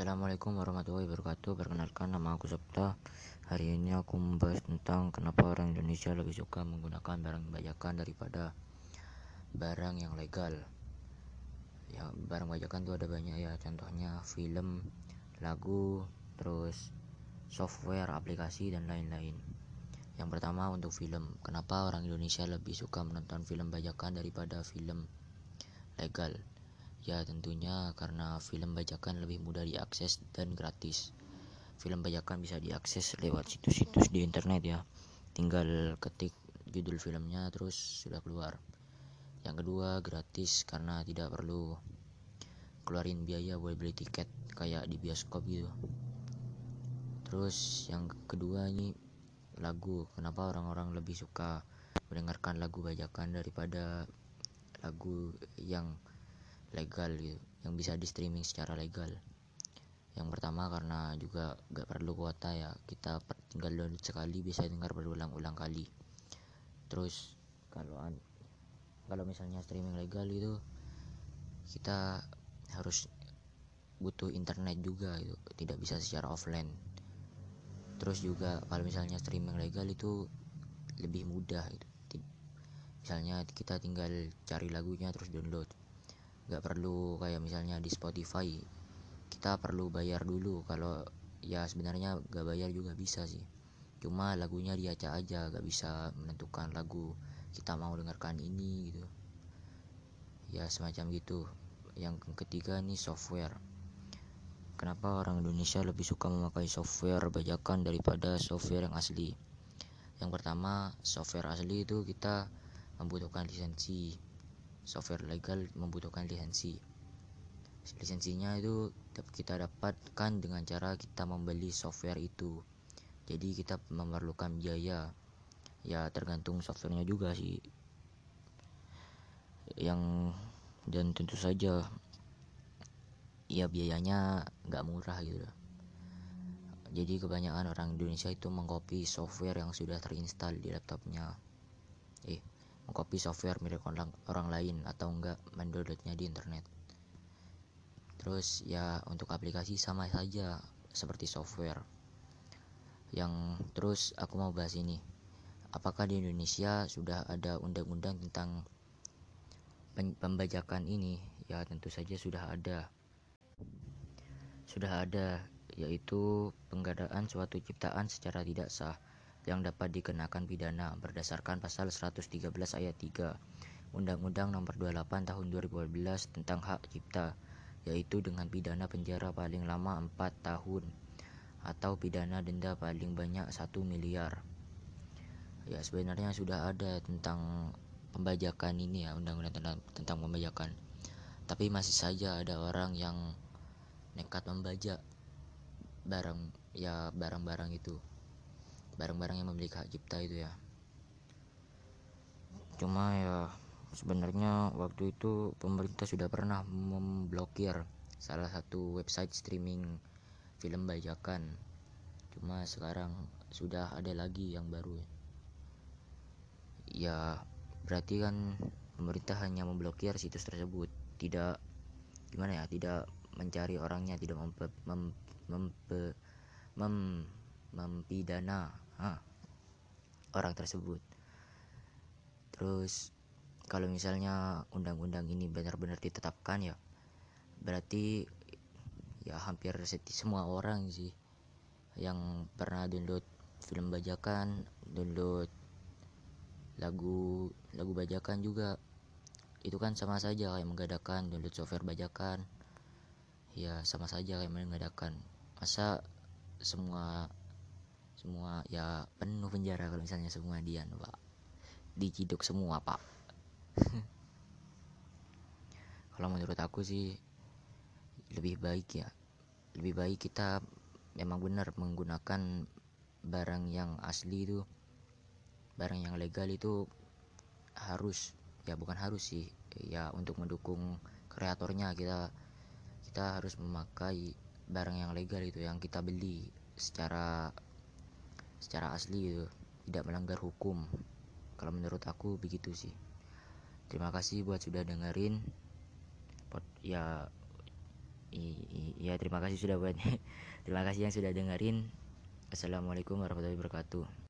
Assalamualaikum warahmatullahi wabarakatuh. Perkenalkan nama aku Sabta. Hari ini aku membahas tentang Kenapa orang Indonesia lebih suka menggunakan barang bajakan daripada Barang yang legal. Ya barang bajakan tuh ada banyak ya. Contohnya film, lagu, terus software, aplikasi, dan lain-lain. Yang pertama untuk film Kenapa orang Indonesia lebih suka menonton film bajakan daripada film legal Ya tentunya karena film bajakan lebih mudah diakses dan gratis. Film bajakan bisa diakses lewat situs-situs di internet ya. Tinggal ketik judul filmnya terus sudah keluar. Yang kedua gratis karena tidak perlu keluarin biaya buat beli tiket kayak di bioskop gitu. Terus yang kedua ini lagu. Kenapa orang-orang lebih suka mendengarkan lagu bajakan daripada lagu yang legal gitu yang bisa di streaming secara legal. Yang pertama karena juga gak perlu kuota ya kita tinggal download sekali bisa dengar berulang-ulang kali. Terus kalau kalau misalnya streaming legal itu kita harus butuh internet juga itu tidak bisa secara offline. Terus juga kalau misalnya streaming legal itu lebih mudah itu misalnya kita tinggal cari lagunya terus download nggak perlu kayak misalnya di Spotify kita perlu bayar dulu. Kalau ya sebenarnya gak bayar juga bisa sih. Cuma lagunya diacak aja gak bisa menentukan lagu kita mau dengarkan ini gitu. Ya semacam gitu. Yang ketiga ini software. Kenapa orang Indonesia lebih suka memakai software bajakan daripada software yang asli? Yang pertama software asli itu kita membutuhkan lisensi software legal membutuhkan lisensi. Lisensinya itu kita dapatkan dengan cara kita membeli software itu. Jadi kita memerlukan biaya. Ya tergantung softwarenya juga sih. Yang dan tentu saja ya biayanya nggak murah gitu jadi kebanyakan orang Indonesia itu mengcopy software yang sudah terinstall di laptopnya. Eh mengcopy software milik orang, orang lain atau enggak mendownloadnya di internet. Terus ya untuk aplikasi sama saja seperti software. Yang terus aku mau bahas ini. Apakah di Indonesia sudah ada undang-undang tentang pembajakan ini? Ya tentu saja sudah ada. Sudah ada yaitu penggadaan suatu ciptaan secara tidak sah yang dapat dikenakan pidana berdasarkan pasal 113 ayat 3 Undang-Undang Nomor 28 Tahun 2012 tentang Hak Cipta yaitu dengan pidana penjara paling lama 4 tahun atau pidana denda paling banyak 1 miliar. Ya sebenarnya sudah ada tentang pembajakan ini ya undang-undang tentang, tentang pembajakan. Tapi masih saja ada orang yang nekat membajak barang ya barang-barang itu barang-barang yang memiliki hak cipta itu ya. Cuma ya sebenarnya waktu itu pemerintah sudah pernah memblokir salah satu website streaming film bajakan. Cuma sekarang sudah ada lagi yang baru. Ya berarti kan pemerintah hanya memblokir situs tersebut. Tidak gimana ya tidak mencari orangnya tidak mempe, mem, mempe, mem, mempidana ha, orang tersebut. Terus kalau misalnya undang-undang ini benar-benar ditetapkan ya berarti ya hampir semua orang sih yang pernah download film bajakan download lagu lagu bajakan juga. Itu kan sama saja kayak mengadakan download software bajakan. Ya sama saja kayak mengadakan. Masa semua semua ya penuh penjara kalau misalnya semua dia pak. Diciduk semua pak. Kalau menurut aku sih lebih baik ya. Lebih baik kita memang benar menggunakan barang yang asli itu barang yang legal itu harus ya bukan harus sih ya untuk mendukung kreatornya kita. Kita harus memakai barang yang legal itu yang kita beli secara secara asli gitu tidak melanggar hukum. Kalau menurut aku begitu sih. Terima kasih buat sudah dengerin ya iya terima kasih sudah buat terima kasih yang sudah dengerin. Assalamualaikum warahmatullahi wabarakatuh